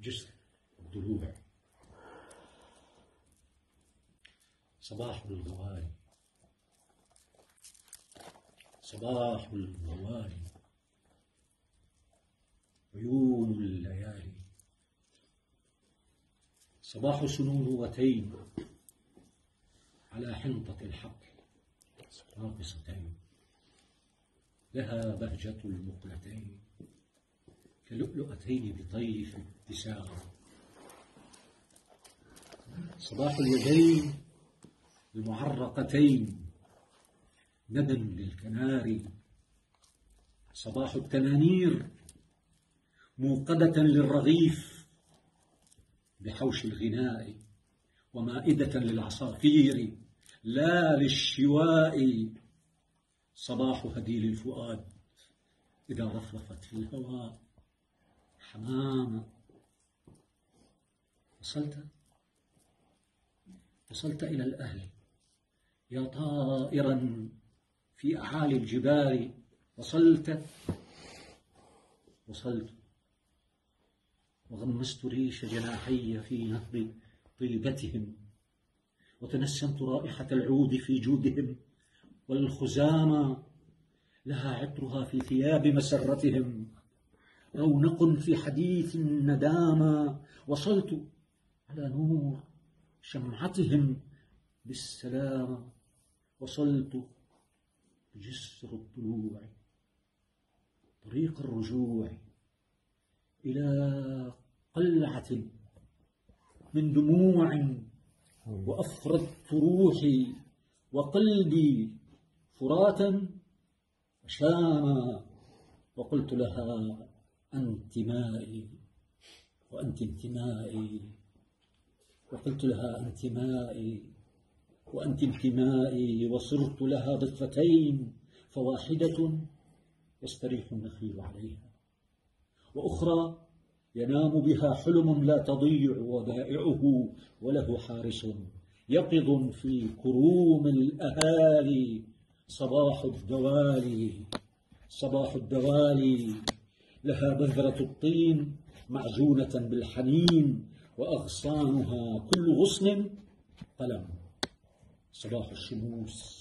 جسر الضلوع صباح الغوالي صباح الغوالي عيون الليالي. صباح سنونوتين على حنطة الحقل راقصتين لها بهجة المقلتين. كلؤلؤتين بطيف ابتسام صباح اليدين المعرقتين ندى للكناري صباح التنانير موقدة للرغيف بحوش الغناء ومائدة للعصافير لا للشواء. صباح هديل الفؤاد إذا رفرفت في الهواء. حمامة وصلت؟ وصلت إلى الأهل. يا طائرا في أعالي الجبال وصلت. وصلت. وغمست ريش جناحي في نهر طيبتهم وتنسمت رائحة العود في جودهم. والخزامى لها عطرها في ثياب مسرتهم. رونق في حديث الندامى وصلت على نور شمعتهم بالسلامة وصلت بجسر الطلوع طريق الرجوع إلى قلعة من دموع وأفردت روحي وقلبي فراتا وشاما وقلت لها أنت مائي وأنت انتمائي وقلت لها أنت مائي وأنت انتمائي وصرت لها ضفتين فواحدة يستريح النخيل عليها. وأخرى ينام بها حلم لا تضيع ودائعه وله حارس يقظ في كروم الأهالي. صباح الدوالي صباح الدوالي. لها بذرة الطين معجونة بالحنين وأغصانها كل غصن قلم. صباح الشموس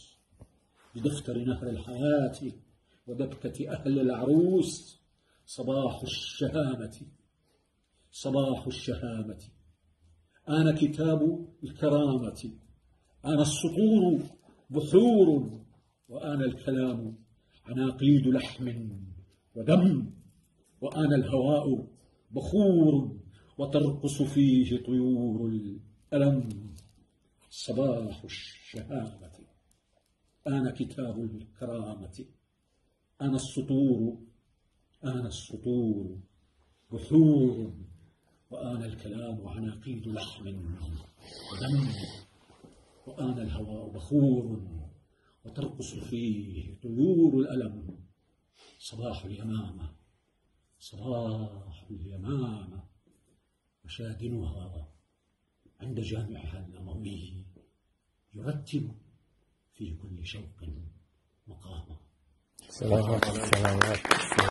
بدفتر نهر الحياة ودبكة أهل العروس. صباح الشهامة صباح الشهامة. آن كتاب الكرامة آن السطور بحور وآن الكلام عناقيد لحم ودم. وآن الهواء بخور وترقص فيه طيور الألم. صباح الشهامة. آن كتاب الكرامة. آن السطور. آن السطور. بحور. وآن الكلام عناقيد لحم. ودم. وآن الهواء بخور وترقص فيه طيور الألم. صباح اليمامة. صباح اليمامة مشاهدنها عند جامعها الأموي يرتب في كل شوق مقاما سلامات سلامات